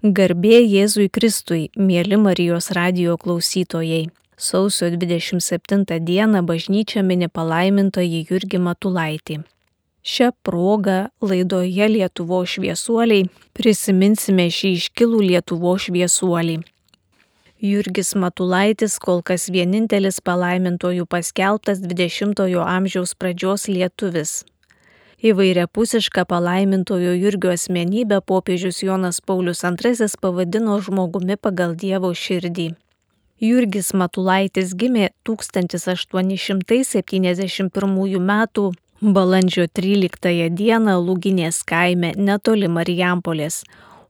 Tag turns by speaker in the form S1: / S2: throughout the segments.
S1: Garbė Jėzui Kristui, mėly Marijos radio klausytojai. Sausio 27 dieną bažnyčia mini palaimintoji Jurgi Matulaitį. Šią progą laidoje Lietuvo šviesuoliai prisiminsime šį iškilų Lietuvo šviesuolį. Jurgis Matulaitis kol kas vienintelis palaimintojų paskelbtas 20-ojo amžiaus pradžios lietuvis. Įvairiapusišką palaimintojo Jurgio asmenybę popiežius Jonas Paulius II pavadino žmogumi pagal Dievo širdį. Jurgis Matulaitis gimė 1871 m. balandžio 13 d. Lūginės kaime netoli Marijampolės,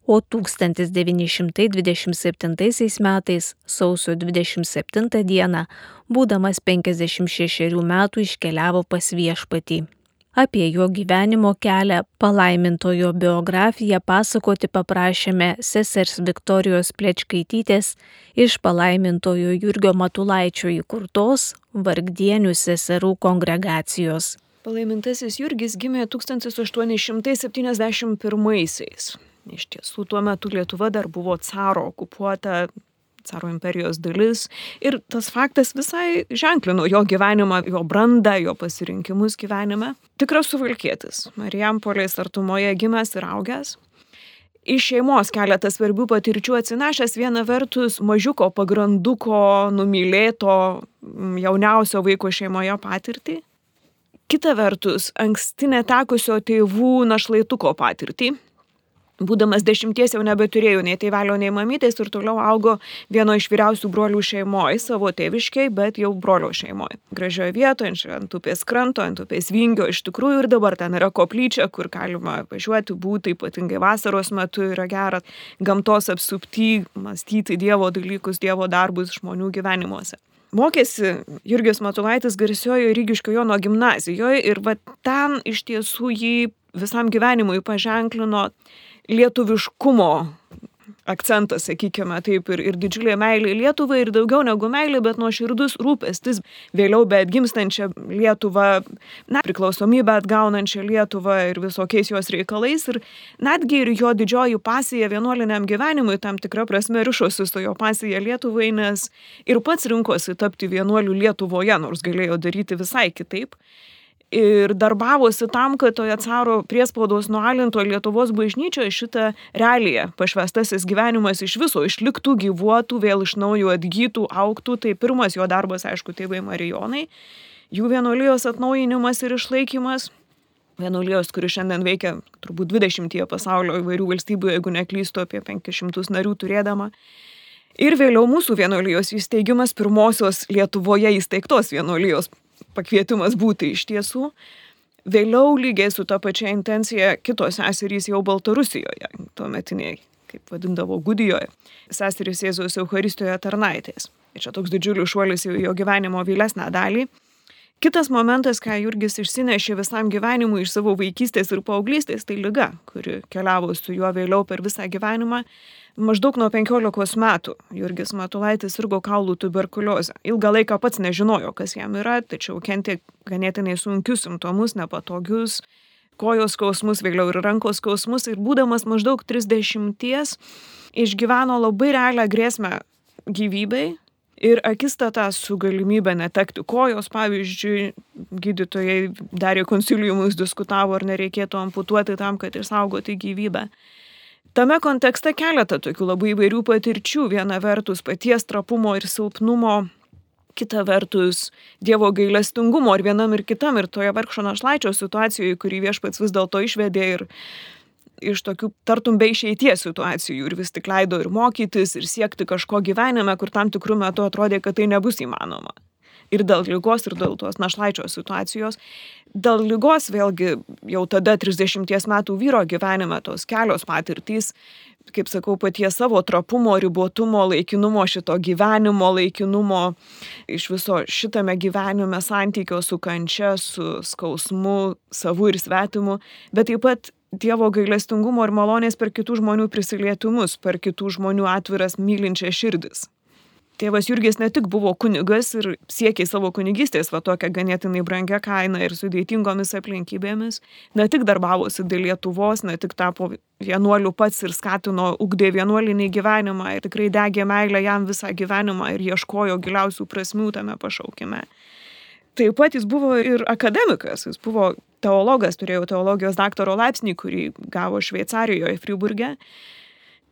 S1: o 1927 metais sausio 27 d. būdamas 56 metų iškeliavo pas viešpatį. Apie jo gyvenimo kelią, palaimintojo biografiją pasakoti paprašėme sesers Viktorijos Plečkaitytės iš palaimintojo Jurgio Matulaičio įkurtos Vargdienių seserų kongregacijos.
S2: Palaimintasis Jurgis gimė 1871-aisiais. Iš tiesų, tuo metu Lietuva dar buvo caro okupuota caro imperijos dalis. Ir tas faktas visai ženklino jo gyvenimą, jo brandą, jo pasirinkimus gyvenime. Tikras suvalkėtis, Marijampolės artumoje gimęs ir augęs. Iš šeimos keletą svarbių patirčių atsinešęs viena vertus mažiuko pagranduko numylėto jauniausio vaiko šeimoje patirtį, kita vertus anksti netekusio tėvų našlaituko patirtį, būdamas dešimties jau nebeturėjau nei tėvelio, nei mamytės ir toliau augo vieno iš vyriausių brolių šeimoje, savo tėviškiai, bet jau brolio šeimoje. Gražioje vietoje, ant upės kranto, ant upės vingio, iš tikrųjų ir dabar ten yra koplyčia, kur galima važiuoti, būti, ypatingai vasaros metu yra gera gamtos apsupty, mąstyti Dievo dalykus, Dievo darbus žmonių gyvenimuose. Mokėsi Jurgis Matulaitis garsiojo Rygiškio Jono gimnazijoje ir va ten iš tiesų jį visam gyvenimui paženklino lietuviškumo akcentas, sakykime, taip, ir, ir didžiulė meilė Lietuvai, ir daugiau negu meilė, bet nuoširdus rūpestis vėliau be atgimstančią Lietuvą, na, priklausomybę atgaunančią Lietuvą ir visokiais jos reikalais. Ir netgi ir jo didžioji pasija vienuoliniam gyvenimui tam tikrą prasme ryšosi su jo pasija Lietuvai, nes ir pats rinkosi tapti vienuoliu Lietuvoje, nors galėjo daryti visai kitaip ir darbavosi tam, kad toje caro priespaudos nualinto Lietuvos bažnyčioje šitą realiją pašvestasis gyvenimas iš viso išliktų, gyvuotų, vėl iš naujo atgytų, auktų. Tai pirmas jo darbas, aišku, tėvai Marijonai, jų vienuolijos atnaujinimas ir išlaikymas. Vienuolijos, kuri šiandien veikia turbūt 20 pasaulio įvairių valstybių, jeigu neklystu, apie 500 narių turėdama. Ir vėliau mūsų vienuolijos įsteigimas pirmosios Lietuvoje įsteigtos vienuolijos pakvietimas būti iš tiesų. Vėliau lygiai su ta pačia intencija kitos seserys jau Baltarusijoje, tuometiniai, kaip vadindavo Gudijoje, seserys Jėzaus Euharistijoje tarnaitės. Ir čia toks didžiulis šuolis į jo gyvenimo vėlesnę dalį. Kitas momentas, ką Jurgis išsinešė visam gyvenimui iš savo vaikystės ir paauglystės, tai lyga, kuri keliavo su juo vėliau per visą gyvenimą Maždaug nuo 15 metų Jurgis Matulaitis sirgo kaulų tuberkuliozę. Ilgą laiką pats nežinojo, kas jam yra, tačiau kentė ganėtinai sunkius simptomus, nepatogius, kojos skausmus, vėliau ir rankos skausmus ir būdamas maždaug 30 išgyveno labai realią grėsmę gyvybei ir akistatą su galimybė netekti kojos, pavyzdžiui, gydytojai darė konsiliumus, diskutavo, ar nereikėtų amputuoti tam, kad išsaugoti gyvybę. Tame kontekste keletą tokių labai įvairių patirčių. Viena vertus paties trapumo ir silpnumo, kita vertus Dievo gailestingumo ir vienam ir kitam ir toje vargšo našlaičio situacijoje, kurį viešpats vis dėlto išvedė ir iš tokių tartum be išeities situacijų ir vis tik leido ir mokytis, ir siekti kažko gyvenime, kur tam tikrų metų atrodė, kad tai nebus įmanoma ir dėl lygos, ir dėl tos našlaičio situacijos. Dėl lygos vėlgi jau tada 30 metų vyro gyvenime tos kelios patirtys, kaip sakau, paties savo trapumo, ribotumo, laikinumo, šito gyvenimo, laikinumo, iš viso šitame gyvenime santykio su kančia, su skausmu, savu ir svetimu, bet taip pat Dievo gailestingumo ir malonės per kitų žmonių prisilietimus, per kitų žmonių atviras mylinčias širdis. tėvas Jurgis ne tik buvo kunigas ir siekė savo kunigystės va tokią ganėtinai brangią kainą ir sudėtingomis aplinkybėmis, ne tik darbavosi dėl Lietuvos, ne tik tapo vienuoliu pats ir skatino, ugdė vienuolinį gyvenimą ir tikrai degė meilę jam visą gyvenimą ir ieškojo giliausių prasmių tame pašaukime. Taip pat jis buvo ir akademikas, jis buvo teologas, turėjo teologijos daktaro laipsnį, kurį gavo Šveicarijoje, Friburge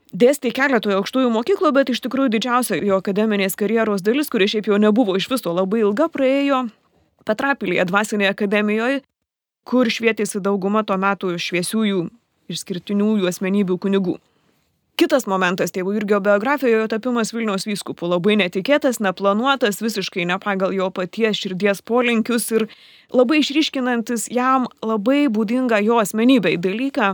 S2: dėstė keletoje aukštųjų mokyklų, bet iš tikrųjų didžiausia jo akademinės karjeros dalis, kuri šiaip jau nebuvo iš viso labai ilga, praėjo Petrapilėje dvasinėje akademijoje, kur švietėsi dauguma tuo metu šviesiųjų išskirtiniųjų asmenybių kunigų. Kitas momentas tėvų Jurgio biografijoje tapimas Vilniaus vyskupu labai netikėtas, neplanuotas, visiškai ne pagal jo paties širdies polinkius ir labai išryškinantis jam labai būdingą jo asmenybei dalyką,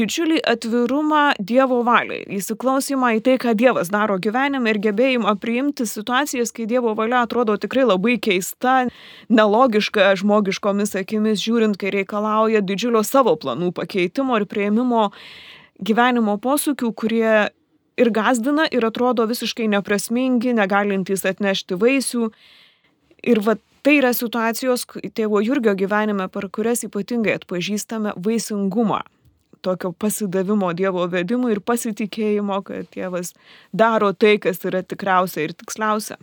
S2: didžiulį atvirumą Dievo valiai, įsiklausimą į tai, ką Dievas daro gyvenime ir gebėjimą priimti situacijas, kai Dievo valia atrodo tikrai labai keista, nelogiška žmogiškomis akimis žiūrint, kai reikalauja didžiulio savo planų pakeitimo ir prieimimo gyvenimo posūkių, kurie ir gazdina, ir atrodo visiškai neprasmingi, negalintys atnešti vaisių. Ir va tai yra situacijos tėvo Jurgio gyvenime, per kurias ypatingai atpažįstame vaisingumą tokio pasidavimo Dievo vedimui ir pasitikėjimo, kad Dievas daro tai, kas yra tikriausia ir tiksliausia.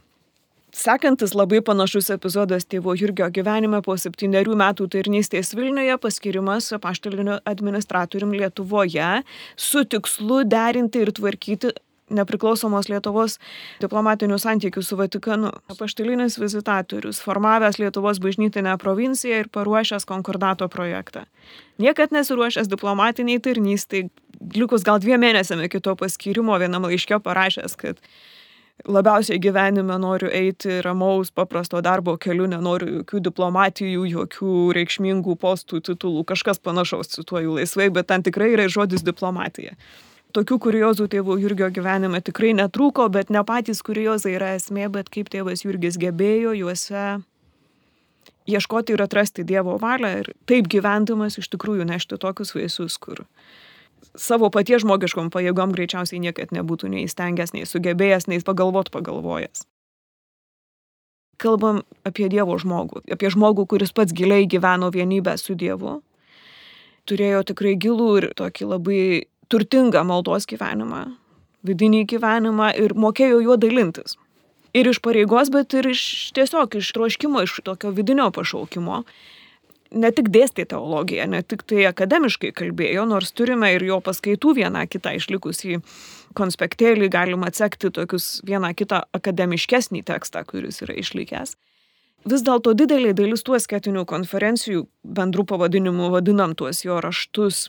S2: Sekantis labai panašus epizodas tėvo Jurgio gyvenime po septyniarių metų tarnystės Vilniuje paskirimas apaštaliniu administratorium Lietuvoje su tikslu derinti ir tvarkyti nepriklausomos Lietuvos diplomatinių santykių su Vatikanu. Apaštalinis vizitatorius, formavęs Lietuvos bažnytinę provinciją ir paruošęs konkordato projektą. Niekad nesiruošęs diplomatiniai tarnystai, likus gal dviem mėnesiam iki to paskirimo vienam laiške parašęs, kad labiausiai gyvenime noriu eiti ramaus, paprasto darbo keliu, nenoriu jokių diplomatijų, jokių reikšmingų postų, titulų, kažkas panašaus, cituoju laisvai, bet ten tikrai yra žodis diplomatija. Tokių kuriozų tėvo Jurgio gyvenime tikrai netrūko, bet ne patys kuriozai yra esmė, bet kaip tėvas Jurgis gebėjo juose ieškoti ir atrasti Dievo valią ir taip gyvendamas iš tikrųjų nešti tokius vaisius, kur savo paties žmogiškom pajėgom greičiausiai niekad nebūtų neįstengęs, nei sugebėjęs, nei pagalvot pagalvojęs. Kalbam apie Dievo žmogų, apie žmogų, kuris pats giliai gyveno vienybę su Dievu, turėjo tikrai gilų ir tokį labai turtingą maldos gyvenimą, vidinį gyvenimą ir mokėjo juo dalintis. Ir iš pareigos, bet ir iš tiesiog iš troškimo, iš tokio vidinio pašaukimo. Ne tik dėstė teologiją, ne tik tai akademiškai kalbėjo, nors turime ir jo paskaitų vieną kitą išlikusį konspektėlį, galima atsekti tokius vieną kitą akademiškesnį tekstą, kuris yra išlikęs. Vis dėlto didelė dalis tų asketinių konferencijų, bendrų pavadinimų vadinam tuos jo raštus,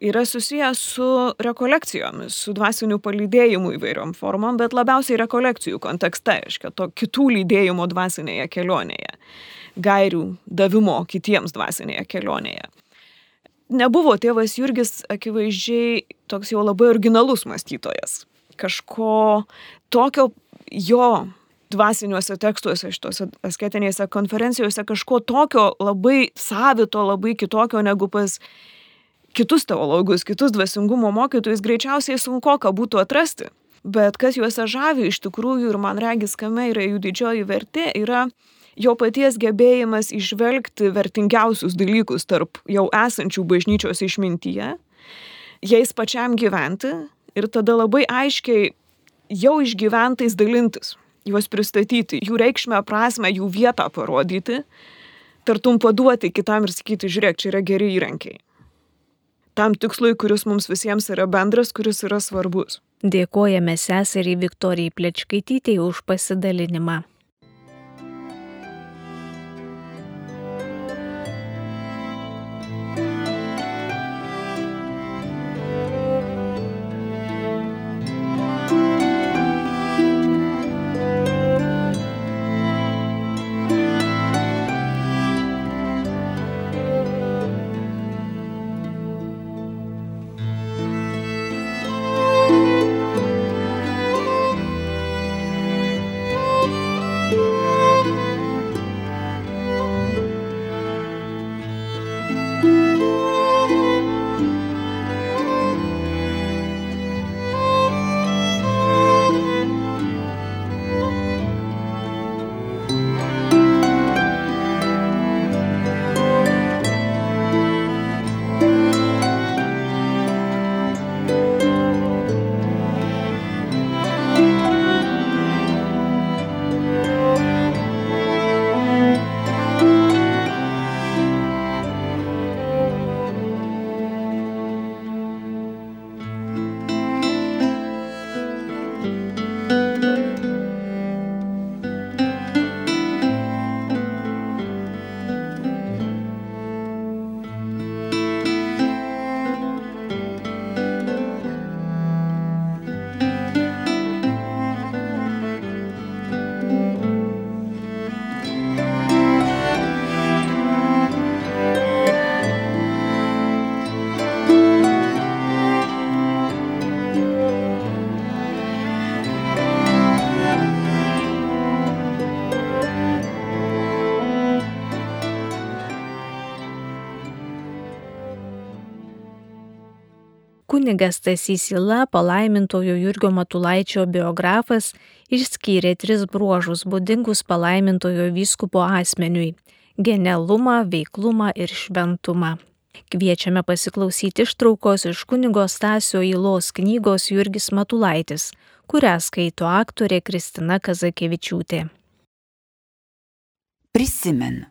S2: yra susijęs su rekolekcijomis, su dvasiniu palydėjimu įvairiom formom, bet labiausiai rekolekcijų kontekste, reiškia, to kitų lydėjimo dvasinėje kelionėje, gairių davimo kitiems dvasinėje kelionėje. Nebuvo tėvas Jurgis akivaizdžiai toks jau labai originalus mąstytojas. Kažko tokio jo dvasiniuose tekstuose, šituose asketinėse konferencijose, kažko tokio labai savito, labai kitokio negu pas kitus teologus, kitus dvasingumo mokytojus greičiausiai sunku ką būtų atrasti. Bet kas juose žavi iš tikrųjų ir man regis, kame yra jų didžioji vertė, yra jo paties gebėjimas išvelgti vertingiausius dalykus tarp jau esančių bažnyčios išmintyje, jais pačiam gyventi ir tada labai aiškiai jau išgyventais dalintis, juos pristatyti, jų reikšmę, prasme, jų vietą parodyti, tartum paduoti kitam ir sakyti, žiūrėk, čia yra geri įrankiai tam tikslui, kuris mums visiems yra bendras, kuris yra svarbus.
S1: Dėkojame seseriai Viktorijai Plečkaitytėjai už pasidalinimą. Kunigas Tasys Ila, palaimintojo Jurgio Matulaičio biografas, išskyrė tris bruožus būdingus palaimintojo vyskupo asmeniui - genialumą, veiklumą ir šventumą. Kviečiame pasiklausyti ištraukos iš kunigo Stasio Ilos knygos Jurgis Matulaitis, kurią skaito aktorė Kristina Kazakevičiūtė.
S3: Prisimenu.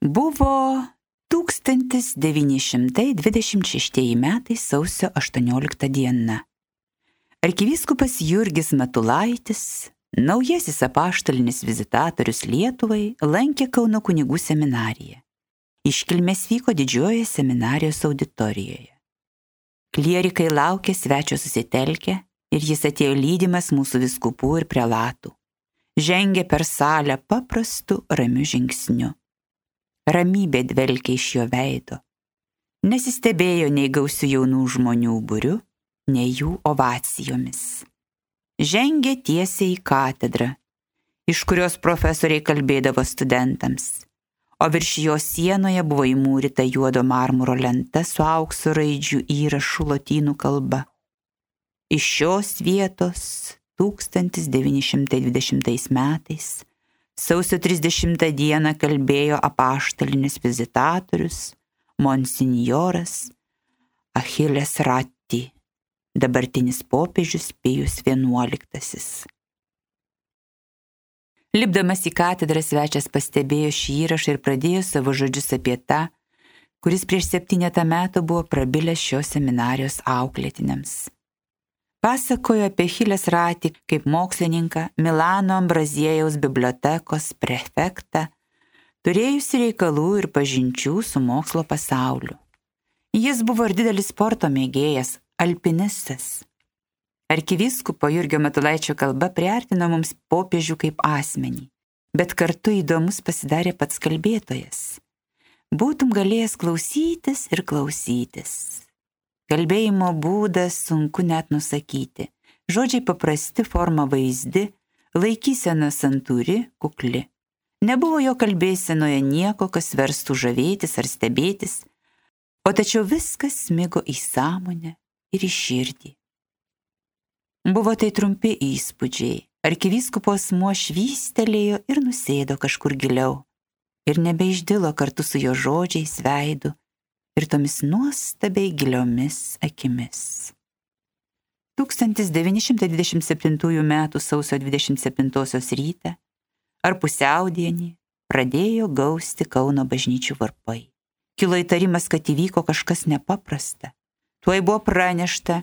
S3: Buvo 1926 metai sausio 18 diena. Arkivyskupas Jurgis Matulaitis, naujasis apaštalinis vizitatorius Lietuvai, lankė Kauno kunigų seminariją. Iškilmės vyko didžiojoje seminarijos auditorijoje. Klierikai laukė svečio susitelkę ir jis atėjo lydimas mūsų viskupų ir prelatų. Žengė per salę paprastu ramiu žingsniu. Ramybė dvelkė iš jo veido. Nesistebėjo nei gausių jaunų žmonių būrių, nei jų ovacijomis. Žengė tiesiai į katedrą, iš kurios profesoriai kalbėdavo studentams o virš jo sienoje buvo įmūryta juodo marmuro lenta su aukso raidžių įrašu lotynų kalba. Iš šios vietos 1920 metais sausio 30 dieną kalbėjo apaštalinis vizitatorius monsinjoras Achilės Ratti, dabartinis popiežius Pėjus XI. Lipdamas į katedrą svečias pastebėjo šį įrašą ir pradėjo savo žodžius apie tą, kuris prieš septynetą metų buvo prabilęs šios seminarijos auklėtiniams. Pasakojo apie Hilės Ratį kaip mokslininką, Milano Ambraziejaus bibliotekos prefektą, turėjusi reikalų ir pažinčių su mokslo pasauliu. Jis buvo ir didelis sporto mėgėjas, alpinistas. Arkivyskupo Jurgio Matulaičio kalba priartino mums popiežių kaip asmenį, bet kartu įdomus pasidarė pats kalbėtojas. Būtum galėjęs klausytis ir klausytis. Kalbėjimo būdas sunku net nusakyti. Žodžiai paprasti, forma vaizdi, laikysena santūri, kukli. Nebuvo jo kalbėsenoje nieko, kas verstų žavėtis ar stebėtis, o tačiau viskas smigo į sąmonę ir į širdį. Buvo tai trumpi įspūdžiai. Arkivyskupo asmuo švystelėjo ir nusėdo kažkur giliau. Ir nebeišdilo kartu su jo žodžiais veidu ir tomis nuostabiai giliomis akimis. 1927 m. sausio 27 rytą ar pusiaudienį pradėjo gausti Kauno bažnyčių varpai. Kilo įtarimas, kad įvyko kažkas nepaprasta. Tuoj buvo pranešta,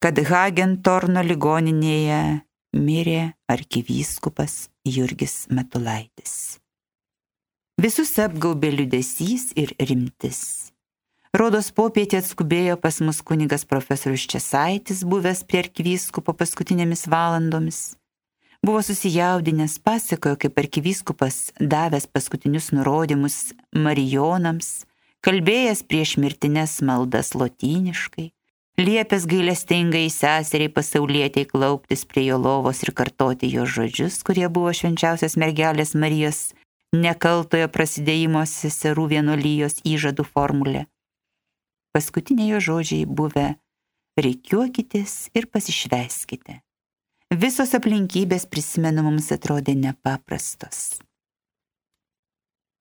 S3: kad Hagentorno ligoninėje mirė arkivyskupas Jurgis Matulaitis. Visus apgaubė liudesys ir rimtis. Rodos popietė atskubėjo pas mus kunigas profesorius Česaitis, buvęs prie arkivyskupo paskutinėmis valandomis. Buvo susijaudinęs, pasakojo, kaip arkivyskupas davęs paskutinius nurodymus marijonams, kalbėjęs prieš mirtines maldas lotyniškai, liepęs gailestingai seseriai pasaulietiai klauptis prie jo lovos ir kartoti jo žodžius, kurie buvo švenčiausios mergelės Marijos nekaltojo prasidėjimo seserų vienolyjos įžadų formulė. Paskutiniai jo žodžiai buvę reikiuokitės ir pasišveskite. Visos aplinkybės prisimenu mums atrodė nepaprastos.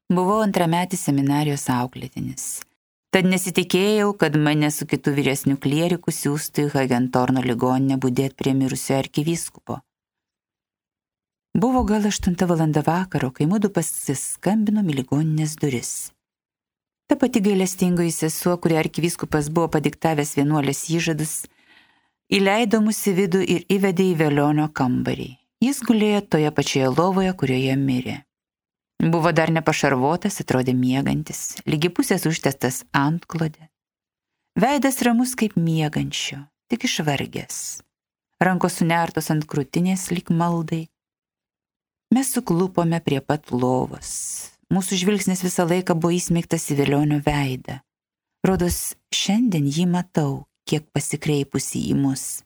S3: Buvau antrametis seminarijos auklėtinis. Tad nesitikėjau, kad mane su kitu vyresniu klieriku siūstų į Hagentorno ligoninę būdėti prie mirusio arkivyskupo. Buvo gal 8 val. vakaro, kai mūdu pasiskambinom į ligoninės duris. Ta pati gailestingoji sesuo, kurią arkivyskupas buvo padiktavęs vienuolės įžadus, įleido mus į vidų ir įvedė į velionio kambarį. Jis gulėjo toje pačioje lovoje, kurioje mirė. Buvo dar nepašarvotas, atrodė miegantis, lygi pusės užtestas antklodė. Veidas ramus kaip miegančio, tik išvargęs. Rankos sunertos ant krūtinės lik maldai. Mes suklupome prie pat lovos. Mūsų žvilgsnis visą laiką buvo įsmeigtas į vėlionio veidą. Rodos, šiandien jį matau, kiek pasikreipusi į mus.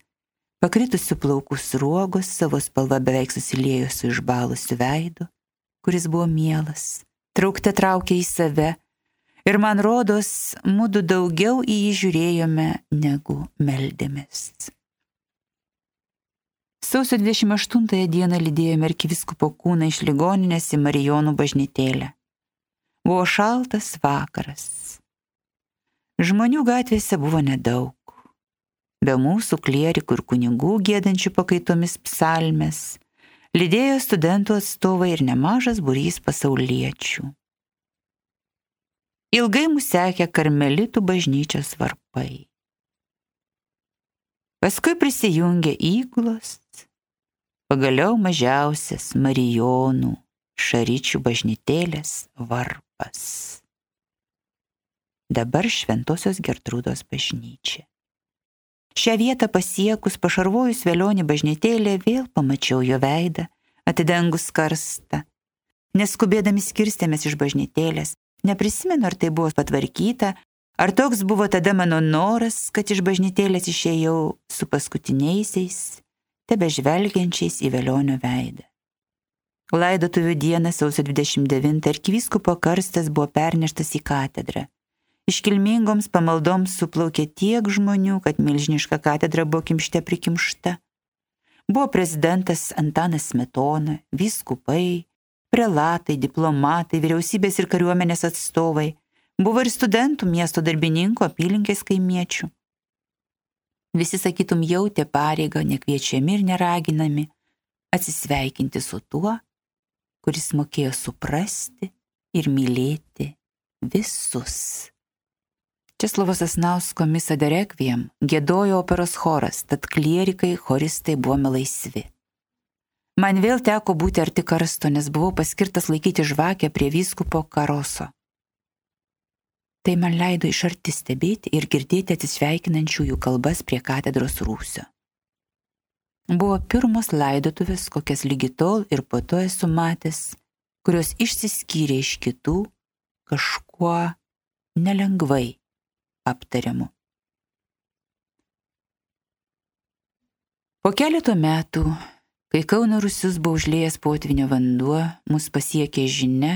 S3: Pakritusių plaukų sruogos savo spalva beveik susiliejo su išbalusiu veidu kuris buvo mielas, traukte traukė į save, Ir man rodos, mūdu daugiau į jį žiūrėjome negu meldėmės. Sausio 28 dieną lydėjome arkiviskupo kūną iš ligoninės į Marijonų bažnytėlę. Buvo šaltas vakaras. Žmonių gatvėse buvo nedaug. Be mūsų klierikų ir kunigų gėdančių pakaitomis psalmes, lydėjo studentų atstovai ir nemažas burys pasauliečių. Ilgai mus sekė karmelitų bažnyčios varpai. Paskui prisijungė įgulos, pagaliau mažiausias Marijonų šaryčių bažnytėlės varpas. Dabar Šventojios Gertrūdos bažnyčia. Šią vietą pasiekus pašarvojus vėlionį bažnytėlę vėl pamačiau jo veidą, atidengus karstą. Neskubėdami skirstėmės iš bažnytėlės, Neprisimenu, ar tai buvo patvarkyta, ar toks buvo tada mano noras, kad iš bažnytėlės išėjau su paskutiniaisiais, tebe žvelgiančiais į velionio veidą. Laidotuvių dieną sausio 29 arkivyskupo karstas buvo perneštas į katedrą. Iškilmingoms pamaldoms suplaukė tiek žmonių, kad milžiniška katedra buvo kimšte prikimšta. Buvo prezidentas Antanas Smetona, vyskupai, prelatai, diplomatai, vyriausybės ir kariuomenės atstovai, buvo ir studentų, miesto darbininkų, apylinkės kaimiečių. Visi, sakytum, jautė pareigą, nekviečiami ir neraginami, atsisveikinti su tuo, kuris mokėjo suprasti ir mylėti visus. Česlovas Asnausko misa derekviem gėdojo operos choras, tad klierikai, choristai buvome laisvi. Man vėl teko būti arti karsto, nes buvau paskirtas laikyti žvakę prie vyskupo karoso. Tai man leido iš arti stebėti ir girdėti atsisveikinančiųjų kalbas prie katedros rūsio. Buvo pirmos laidotuvės, kokias lygi tol ir po to esu matęs, kurios išsiskyrė iš kitų kažkuo nelengvai aptariamu. Po keleto metų Kai Kauno Rusius buvo užlėjęs potvinio vanduo, mus pasiekė žinia,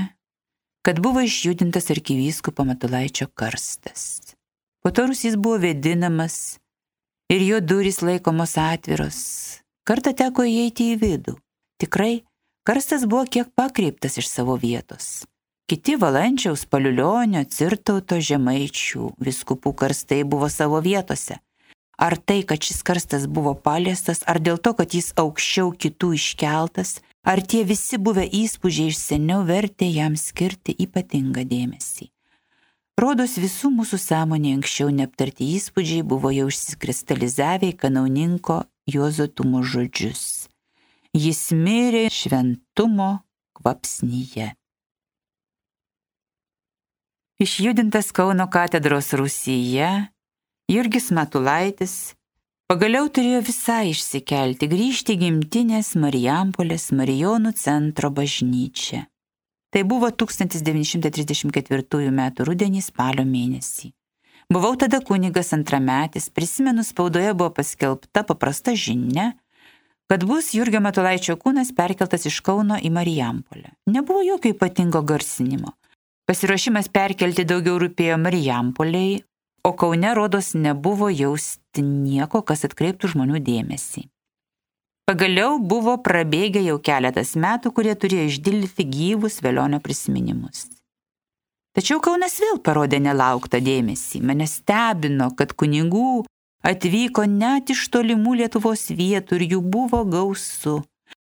S3: kad buvo išjudintas arkivyskupo Matulaičio karstas. Po to Rusys buvo vėdinamas ir jo durys laikomos atviros. Kartą teko įeiti į vidų. Tikrai, karstas buvo kiek pakreiptas iš savo vietos. Kiti valančiaus paliulionio, cirtauto žemaičių viskupų karstai buvo savo vietose. Ar tai, kad šis karstas buvo paliestas, ar dėl to, kad jis aukščiau kitų iškeltas, ar tie visi buvę įspūdžiai iš seniau vertė jam skirti ypatingą dėmesį. Rodos visų mūsų sąmonė anksčiau neaptarti įspūdžiai buvo jau išsikristalizavę į kanauninko Juozo Tumo žodžius. Jis mirė šventumo kvapsnyje. Išjudintas Kauno katedros Rusyje, Jurgis Matulaitis pagaliau turėjo visai išsikelti, grįžti gimtinės Marijampolės Marijonų centro bažnyčią. Tai buvo 1934 m. rudenį spalio mėnesį. Buvau tada kunigas antrametis, prisimenu spaudoje buvo paskelbta paprasta žinia, kad bus Jurgio Matulaičio kūnas perkeltas iš Kauno į Marijampolę. Nebuvo jokio ypatingo garsinimo. Pasiruošimas perkelti daugiau rūpėjo Marijampoliai, o Kaune rodos nebuvo jausti nieko, kas atkreiptų žmonių dėmesį. Pagaliau buvo prabėgę jau keletas metų, kurie turėjo išdildyti gyvus vėlionio prisiminimus. Tačiau Kaunas vėl parodė nelauktą dėmesį. Mane stebino, kad kunigų atvyko net iš tolimų Lietuvos vietų ir jų buvo gausu.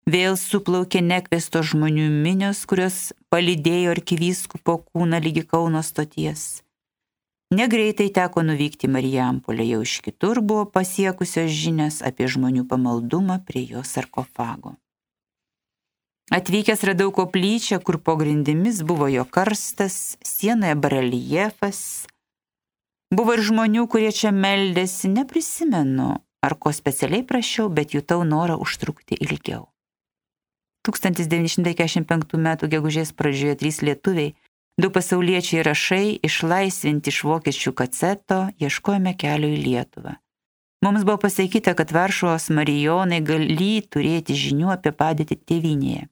S3: Vėl suplaukė nekvesto žmonių minios, kurios palydėjo arkivyskupo kūną lygi Kauno stoties. Negreitai teko nuvykti Marijampolę, jau iš kitur buvo pasiekusios žinias apie žmonių pamaldumą prie jo sarkofago. Atvykęs radau koplyčią, kur po grindimis buvo jo karstas, sienoje bareljefas. Buvo ir žmonių, kurie čia meldėsi, neprisimenu, ar ko specialiai prašiau, bet jutau norą užtrukti ilgiau. 1945 m. gegužės pradžioje trys lietuviai Du pasauliečiai rašai, išlaisvinti iš vokiečių kaceto, ieškojame kelio į Lietuvą. Mums buvo pasakyta, kad Varšuvos marijonai gali turėti žinių apie padėtį tėvinėje.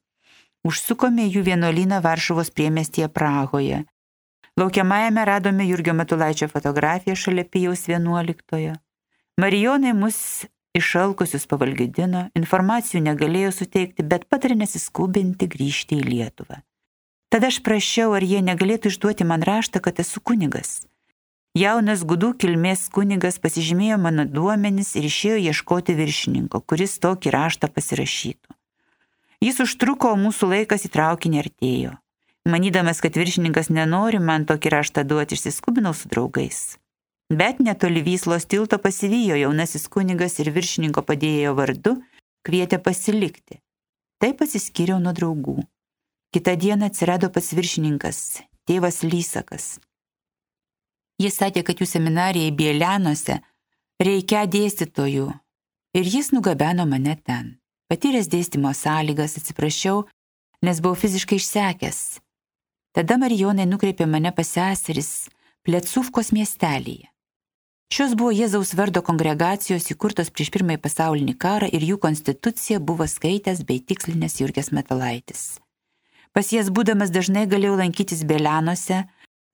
S3: Užsukome jų vienuolyną Varšuvos priemestėje Prahoje. Laukiamajame radome Jurgio Matulaičio fotografiją šalia Pijaus 11. Marijonai mus išalkusius pavalgydino, informacijų negalėjo suteikti, bet patarė nesiskubinti grįžti į Lietuvą. Tada aš prašiau, ar jie negalėtų išduoti man raštą, kad esu kunigas. Jaunas gudų kilmės kunigas pasižymėjo mano duomenis ir išėjo ieškoti viršininko, kuris tokį raštą pasirašytų. Jis užtruko, o mūsų laikas į traukinį artėjo. Manydamas, kad viršininkas nenori man tokį raštą duoti, išsiskubinau su draugais. Bet netoli Vyslos tilto pasivijo jaunasis kunigas ir viršininko padėjėjo vardu, kvietė pasilikti. Taip pasiskyriau nuo draugų. Kita diena atsirado pats viršininkas, tėvas Lysakas. Jis sakė, kad jų seminarijai Bielianuose reikia dėstytojų ir jis nugabeno mane ten. Patyręs dėstymo sąlygas atsiprašiau, nes buvau fiziškai išsekęs Tada Marijonai nukreipė mane pas seseris Pletsuvkos miestelėje. Šios buvo Jėzaus vardo kongregacijos įkurtos prieš pirmąjį pasaulinį karą ir jų konstituciją buvo skaitęs bei tikslinės Jurgės Metalaitis. Pas jas būdamas dažnai galėjau lankytis Belianuose,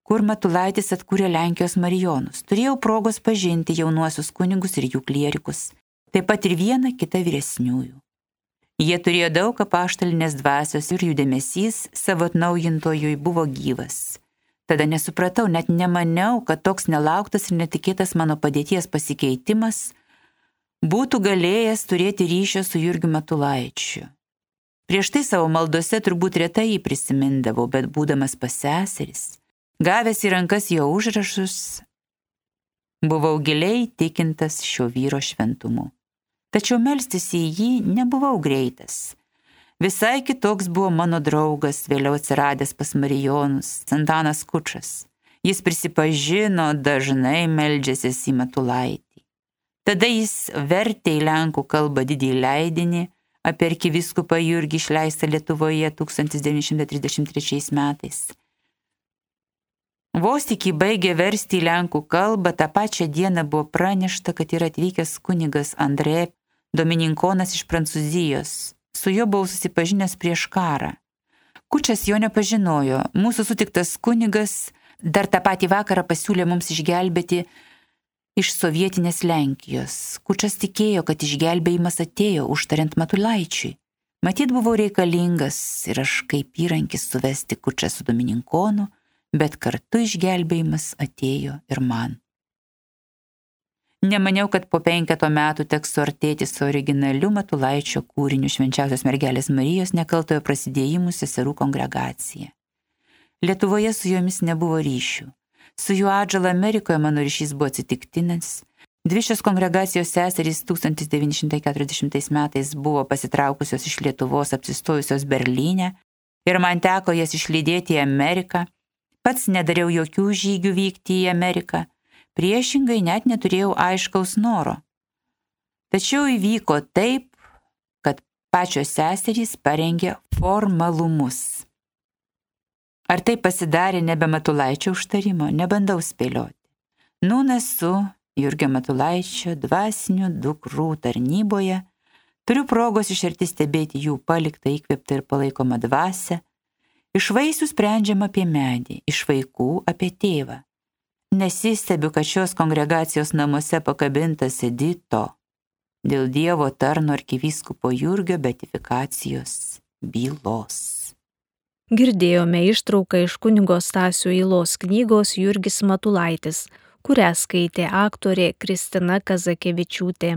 S3: kur Matulaitis atkūrė Lenkijos marijonus. Turėjau progos pažinti jaunuosius kunigus ir jų klierikus, taip pat ir vieną kitą vyresniųjų. Jie turėjo daug apaštalinės dvasios ir jų dėmesys savo atnaujintojui buvo gyvas. Tada nesupratau, net nemaniau, kad toks nelauktas ir netikėtas mano padėties pasikeitimas būtų galėjęs turėti ryšio su Jurgiu Matulaičiu. Prieš tai savo maldose turbūt retai jį prisimindavau, bet būdamas pas seseris, gavęs į rankas jo užrašus, buvau giliai tikintas šio vyro šventumu. Tačiau melstis į jį nebuvau greitas. Visai kitoks buvo mano draugas, vėliau atsiradęs pas Marijonus, Santanas Kučas. Jis prisipažino, dažnai meldžiasis į Matulaitį. Tada jis vertė į lenkų kalbą didį leidinį apie arkiviskupą Jurgį išleistą Lietuvoje 1933 metais. Vos tik jį baigė versti į lenkų kalbą, tą pačią dieną buvo pranešta, kad yra atvykęs kunigas Andrė Domininkonas iš Prancūzijos. Su juo buvau susipažinęs prieš karą. Kučias jo nepažinojo. Mūsų sutiktas kunigas dar tą patį vakarą pasiūlė mums išgelbėti iš sovietinės Lenkijos. Kučias tikėjo, kad išgelbėjimas atėjo užtariant Matulaičiui. Matyt, buvau reikalingas ir aš kaip įrankis suvesti kučią su Domininkonu, bet kartu išgelbėjimas atėjo ir man. Nemaniau, kad po penketo metų teks suartėti su originaliu Matulaičio kūriniu švenčiausios mergelės Marijos nekaltojo prasidėjimų seserų kongregacija. Lietuvoje su jomis nebuvo ryšių. Su jų atžala Amerikoje mano ryšys buvo atsitiktinis. Dvi šios kongregacijos seserys 1940 metais buvo pasitraukusios iš Lietuvos apsistojusios Berlyne ir man teko jas išlydėti į Ameriką. Pats nedariau jokių žygių vykti į Ameriką Priešingai net neturėjau aiškaus noro. Tačiau įvyko taip, kad pačios seserys parengė formalumus. Ar tai pasidarė nebe Matulaičio užtarimo, nebandau spėlioti. Nūnas su Jurgio Matulaičio dvasinių dukrų tarnyboje, turiu progos iš arti stebėti jų paliktą įkvėptą ir palaikomą dvasę, iš vaisių sprendžiama apie medį, iš vaikų apie tėvą. Nesistebiu, kad šios kongregacijos namuose pakabintas edito dėl Dievo tarno arkivyskupo Jurgio betifikacijos bylos.
S1: Girdėjome ištrauką iš kunigo Stasio Ilos knygos Jurgis Matulaitis, kurią skaitė aktorė Kristina Kazakevičiūtė.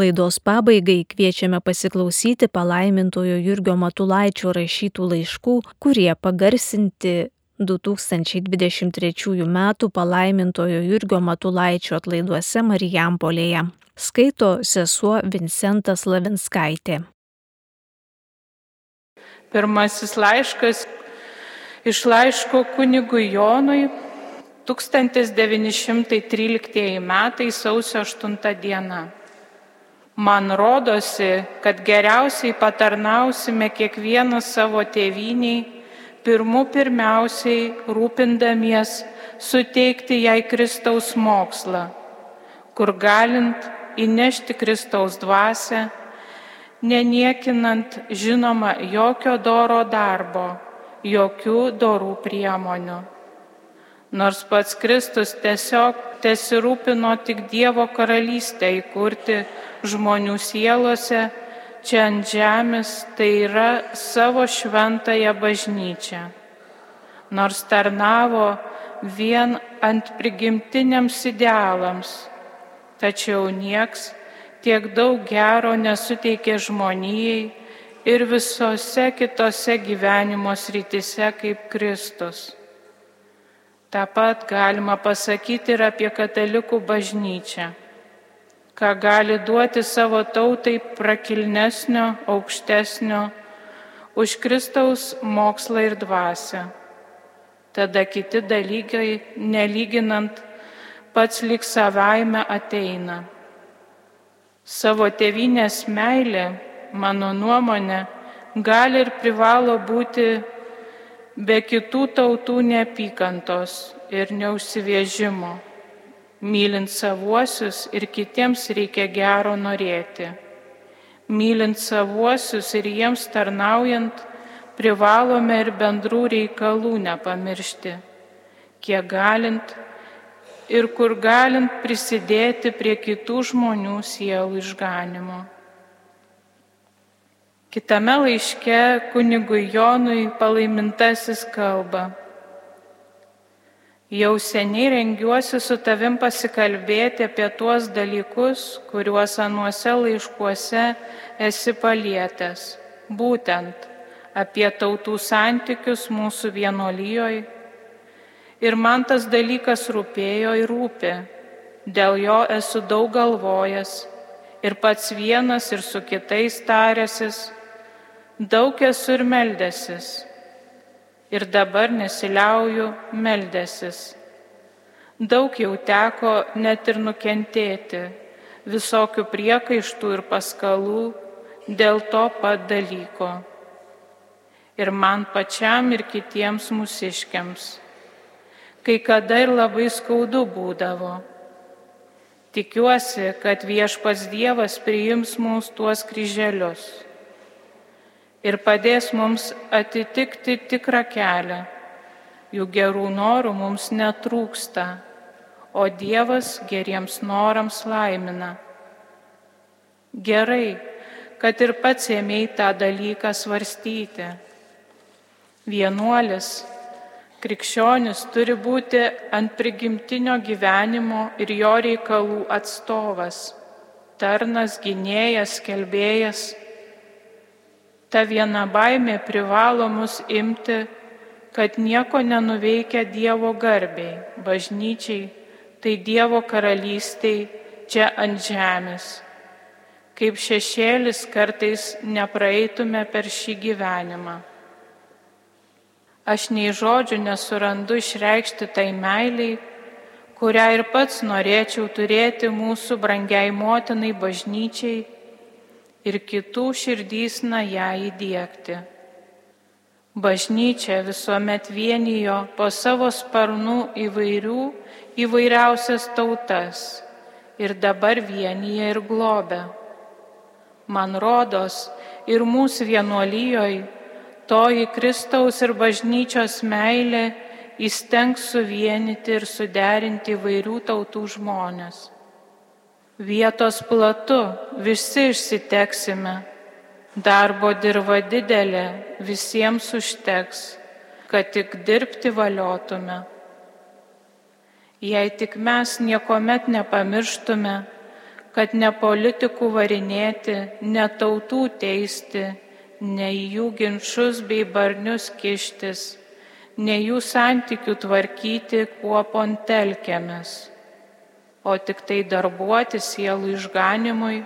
S1: Laidos pabaigai kviečiame pasiklausyti palaimintojo Jurgio Matulaičio rašytų laiškų, kurie pagarsinti 2023 m. palaimintojo Jurgio Matulaičio atlaiduose Marijampolėje. Skaito sesuo Vincentas Lavinskaitė.
S4: Pirmasis laiškas iš laiško kunigui Jonui 1913 metai sausio 8 diena. Man rodosi, kad geriausiai patarnausime kiekvieną savo tėviniai, pirmų pirmiausiai rūpindamies suteikti jai Kristaus mokslą, kur galint įnešti Kristaus dvasę, neniekinant žinoma jokio doro darbo, jokių dorų priemonių nors pats Kristus tiesiog tesirūpino tik Dievo karalystę įkurti žmonių sielose čia ant žemės, tai yra savo šventąją bažnyčią. Nors tarnavo vien ant prigimtiniams idealams, tačiau nieks tiek daug gero nesuteikė žmonijai ir visose kitose gyvenimo srityse kaip Kristus. Ta pat galima pasakyti ir apie katalikų bažnyčią, ką gali duoti savo tautai prakilnesnio, aukštesnio už Kristaus mokslą ir dvasę. Tada kiti dalykai, nelyginant, pats lik savaime ateina. Savo tėvinės meilė, mano nuomonė, gali ir privalo būti be kitų tautų neapykantos ir neužsivėžimo. Mylint savuosius ir kitiems reikia gero norėti. Mylint savuosius ir jiems tarnaujant, privalome ir bendrų reikalų nepamiršti, kiek galint ir kur galint prisidėti prie kitų žmonių sielų išganimo. Kitame laiške kunigui Jonui palaimintasis kalba. Jau seniai rengiuosi su tavim pasikalbėti apie tuos dalykus, kuriuos anuose laiškuose esi palietęs. Būtent apie tautų santykius mūsų vienolyjoj. Ir man tas dalykas rūpėjo ir rūpi. Dėl jo esu daug galvojęs ir pats vienas ir su kitais tarėsis daug esu ir meldęsis, ir dabar nesiliauju meldęsis. Daug jau teko net ir nukentėti visokių priekaištų ir paskalų dėl to pat dalyko. Ir man pačiam ir kitiems mūsiškiams. Kai kada ir labai skaudu būdavo. Tikiuosi, kad viešpas Dievas priims mūsų tuos kryželius ir padės mums atitikti tikrą kelią. Jų gerų norų mums netrūksta, o Dievas geriems norams laimina. Gerai, kad ir pats ėmėjai tą dalyką svarstyti. Vienuolis, krikščionis turi būti ant prigimtinio gyvenimo ir jo reikalų atstovas, tarnas, gynėjas, kelbėjas Ta viena baimė privalo mus imti, kad nieko nenuveikia Dievo garbiai, bažnyčiai, tai Dievo karalystiai čia ant žemės. Kaip šešėlis kartais nepraeitume per šį gyvenimą. Aš nei žodžių nesurandu išreikšti tai meiliai, kurią ir pats norėčiau turėti mūsų brangiai motinai bažnyčiai ir kitų širdysna ją įdėkti. Bažnyčia visuomet vienijo po savo sparnų įvairių, įvairiausias tautas ir dabar vienyje ir globė. Man rodos, ir mūsų vienuolijoj toji Kristaus ir bažnyčios meilė įstengs suvienyti ir suderinti įvairių tautų žmonės. Vietos platu visi išsiteksime, darbo dirba didelė, visiems užteks, kad tik dirbti valiotume. Jei tik mes niekuomet nepamirštume, kad ne politikų varinėti, ne tautų teisti, ne jų ginčius bei barnius kištis, ne jų santykių tvarkyti, kuo pontelkėmis, o tik tai darbuoti sielų išganimui,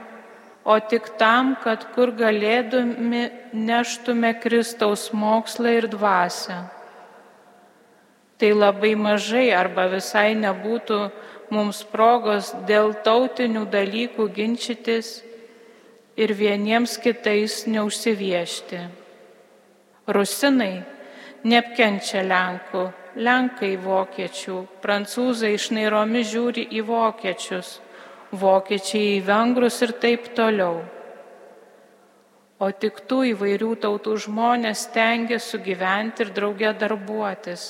S4: o tik tam, kad kur galėdami neštume Kristaus mokslą ir dvasę. Tai labai mažai arba visai nebūtų mums progos dėl tautinių dalykų ginčytis ir vieniems kitais neužsiviešti. Rusinai neapkenčia Lenkų, Lenkai vokiečių, prancūzai išnairomi žiūri į vokiečius, vokiečiai į vengrus ir taip toliau. O tik tų įvairių tautų žmonės tengia sugyventi ir draugė darbuotis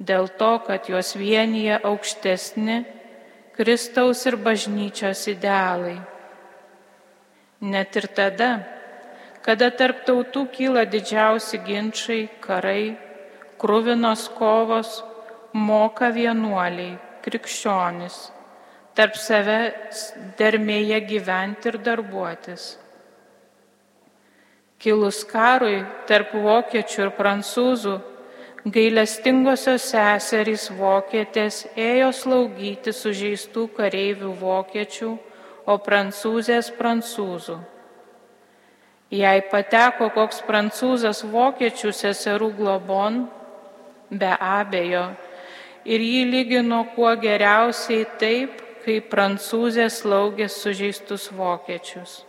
S4: dėl to, kad juos vienyje aukštesni Kristaus ir bažnyčios idealai. Net ir tada, kada tarp tautų kyla didžiausi ginčiai, karai, krūvinos kovos, moka vienuoliai, krikščionis, tarp savęs dermėje gyventi ir darbuotis. Kilus karui tarp vokiečių ir prancūzų gailestingosios seserys vokietės ėjo slaugyti sužeistų kareivių vokiečių, o prancūzės prancūzų. Jei pateko koks prancūzas vokiečių seserų globon, be abejo, ir jį lygino kuo geriausiai taip, kaip prancūzės slaugė sužeistus vokiečius.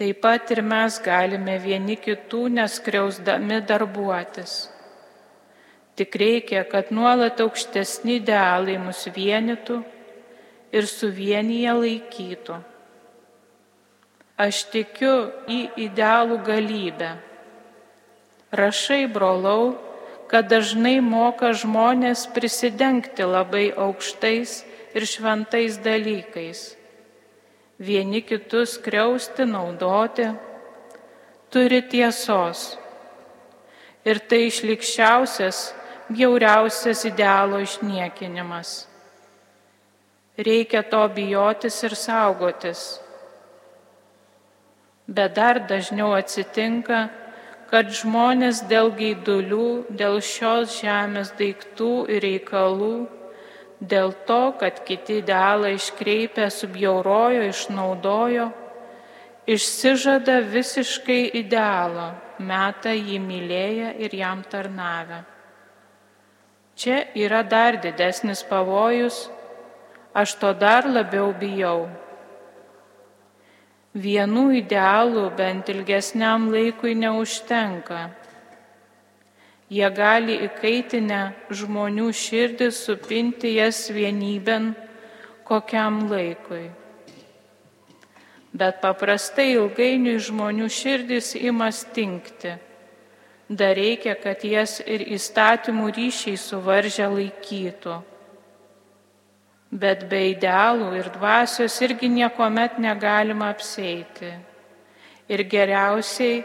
S4: Taip pat ir mes galime vieni kitų neskriausdami darbuotis. Tik reikia, kad nuolat aukštesni idealai mus vienytų ir suvienyje laikytų. Aš tikiu į idealų galybę. Rašai, brolau, kad dažnai moka žmonės prisidengti labai aukštais ir šventais dalykais vieni kitus kriausti, naudoti, turi tiesos. Ir tai išlikščiausias, bjauriausias idealo išniekinimas. Reikia to bijotis ir saugotis. Bet dar dažniau atsitinka, kad žmonės dėl gaidulių, dėl šios žemės daiktų ir reikalų dėl to, kad kiti idealą iškreipę, subjaurojo, išnaudojo, išsižada visiškai idealo, meta jį mylėję ir jam tarnavę. Čia yra dar didesnis pavojus, aš to dar labiau bijau. Vienų idealų bent ilgesniam laikui neužtenka Jie gali įkaitinę žmonių širdį supinti jas vienybėn kokiam laikui. Bet paprastai ilgainiui žmonių širdis ima stinkti. Dar reikia, kad jas ir įstatymų ryšiai suvaržę laikytų. Bet be idealų ir dvasios irgi niekuomet negalima apseiti. Ir geriausiai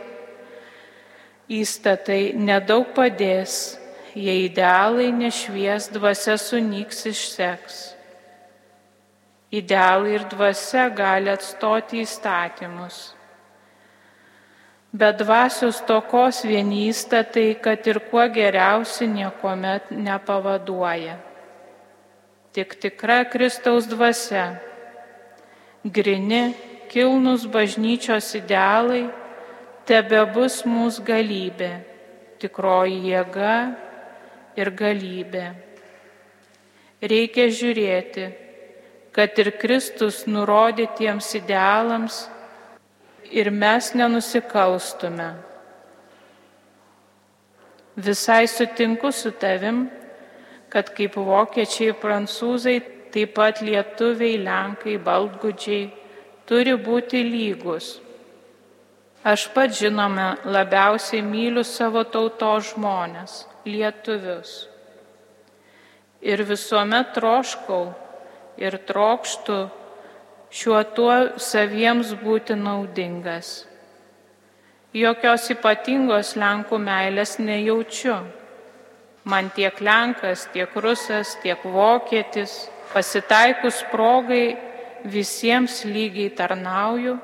S4: Įstatai nedaug padės, jei idealai nešvies, dvasia sunyks išseks. Idealai ir dvasia gali atstoti įstatymus. Bet dvasios tokos vieni įstatai, kad ir kuo geriausi niekuomet nepavaduoja. Tik tikra Kristaus dvasia, grini, kilnus bažnyčios idealai tebe bus mūsų galybė, tikroji jėga ir galybė. Reikia žiūrėti, kad ir Kristus nurodytiems idealams ir mes nenusikalstume. Visai sutinku su tavim, kad kaip vokiečiai, prancūzai, taip pat lietuviai, lenkai, baltgudžiai turi būti lygus Aš pat žinome labiausiai myliu savo tautos žmonės, lietuvius. Ir visuomet troškau ir trokštų šiuo tuo saviems būti naudingas. Jokios ypatingos Lenkų meilės nejaučiu. Man tiek Lenkas, tiek Rusas, tiek Vokietis pasitaikus progai visiems lygiai tarnauju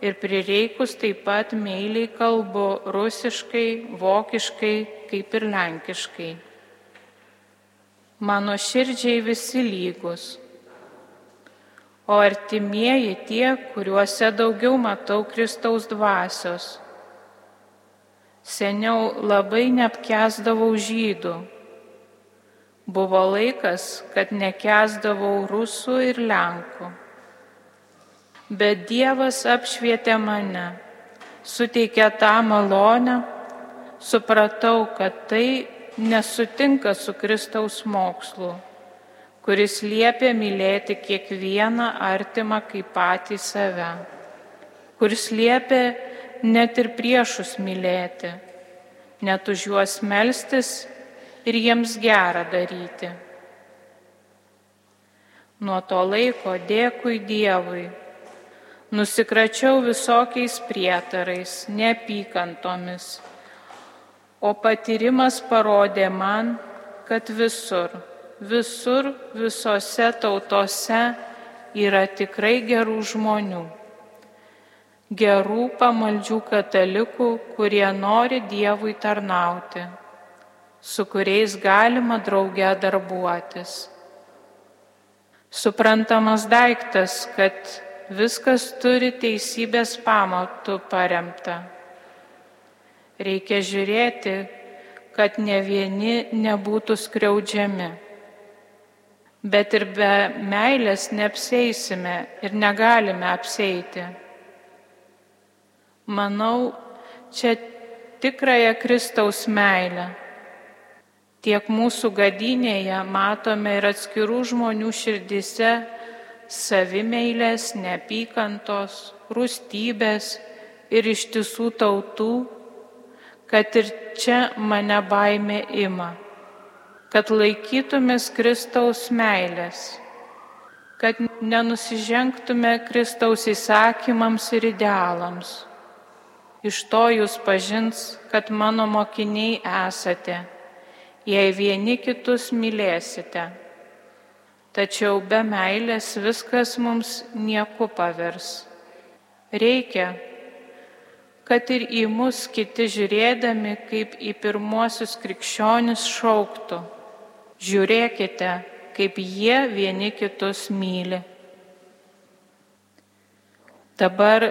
S4: ir prireikus taip pat meiliai kalbu rusiškai, vokiškai, kaip ir lenkiškai. Mano širdžiai visi lygus, o artimieji tie, kuriuose daugiau matau Kristaus dvasios. Seniau labai neapkesdavau žydų. Buvo laikas, kad nekesdavau rusų ir lenkų bet Dievas apšvietė mane, suteikė tą malonę, supratau, kad tai nesutinka su Kristaus mokslu, kuris liepia mylėti kiekvieną artimą kaip patį save, kuris liepia net ir priešus mylėti, net už juos melstis ir jiems gerą daryti. Nuo to laiko dėkui Dievui nusikračiau visokiais prietarais, neapykantomis, o patyrimas parodė man, kad visur, visur, visose tautose yra tikrai gerų žmonių. Gerų pamaldžių katalikų, kurie nori Dievui tarnauti, su kuriais galima drauge darbuotis. Suprantamas daiktas, kad viskas turi teisybės pamatų paremta. Reikia žiūrėti, kad ne vieni nebūtų skriaudžiami. Bet ir be meilės neapsėsime ir negalime apsėti. Manau, čia tikrąją Kristaus meilę. Tiek mūsų gadinėje matome ir atskirų žmonių širdise savimeilės, neapykantos, rūstybės ir iš tiesų tautų, kad ir čia mane baimė ima, kad laikytumės Kristaus meilės, kad nenusižengtume Kristaus įsakymams ir idealams. Iš to jūs pažins, kad mano mokiniai esate, jei vieni kitus mylėsite. Tačiau be meilės viskas mums nieko pavers. Reikia, kad ir į mus kiti žiūrėdami kaip į pirmuosius krikščionis šauktų. Žiūrėkite, kaip jie vieni kitus myli. Dabar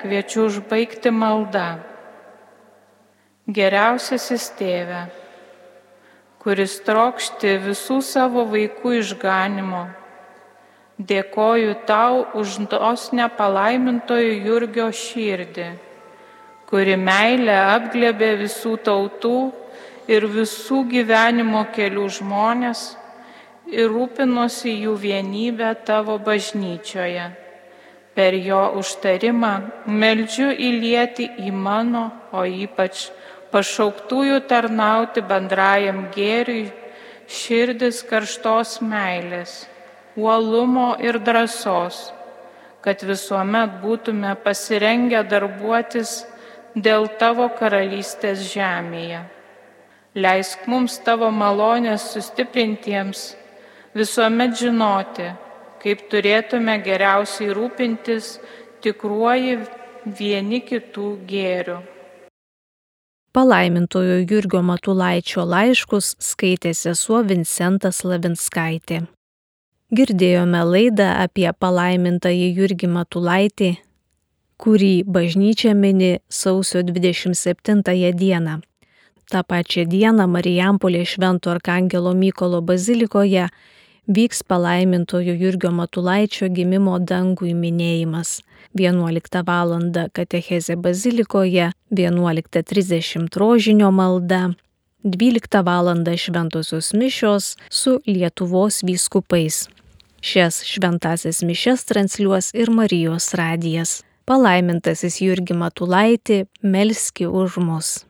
S4: kviečiu užbaigti maldą. Geriausiasis tėve kuris trokšti visų savo vaikų išganimo. Dėkoju tau už tos nepalaimintojo Jurgio širdį, kuri meilę apglėbė visų tautų ir visų gyvenimo kelių žmonės ir rūpinosi jų vienybę tavo bažnyčioje. Per jo užtarimą meldžiu įlieti į mano, o ypač pašauktųjų tarnauti bendrajam gėriui, širdis karštos meilės, uolumo ir drąsos, kad visuomet būtume pasirengę darbuotis dėl tavo karalystės žemėje. Leisk mums tavo malonės sustiprintiems visuomet žinoti, kaip turėtume geriausiai rūpintis tikruoji vieni kitų gėrių.
S1: Palaimintojo Jurgio Matulaičio laiškus skaitė sesuo Vincentas Lavinskaitė. Girdėjome laidą apie palaimintąjį Jurgį Matulaitį, kurį bažnyčia mini sausio 27 dieną. Ta pačia diena Marijampolė Švento Arkangelo Mykolo bazilikoje vyks palaimintojo Jurgio Matulaičio gimimo dangui minėjimas. 11 val. katechezė bazilikoje, 11.30 rožinio malda, 12 val. šventosios mišios su Lietuvos vyskupais. Šias šventasias mišes transliuos ir Marijos radijas. Palaimintasis Jurgi Matulaitį, melski už mus.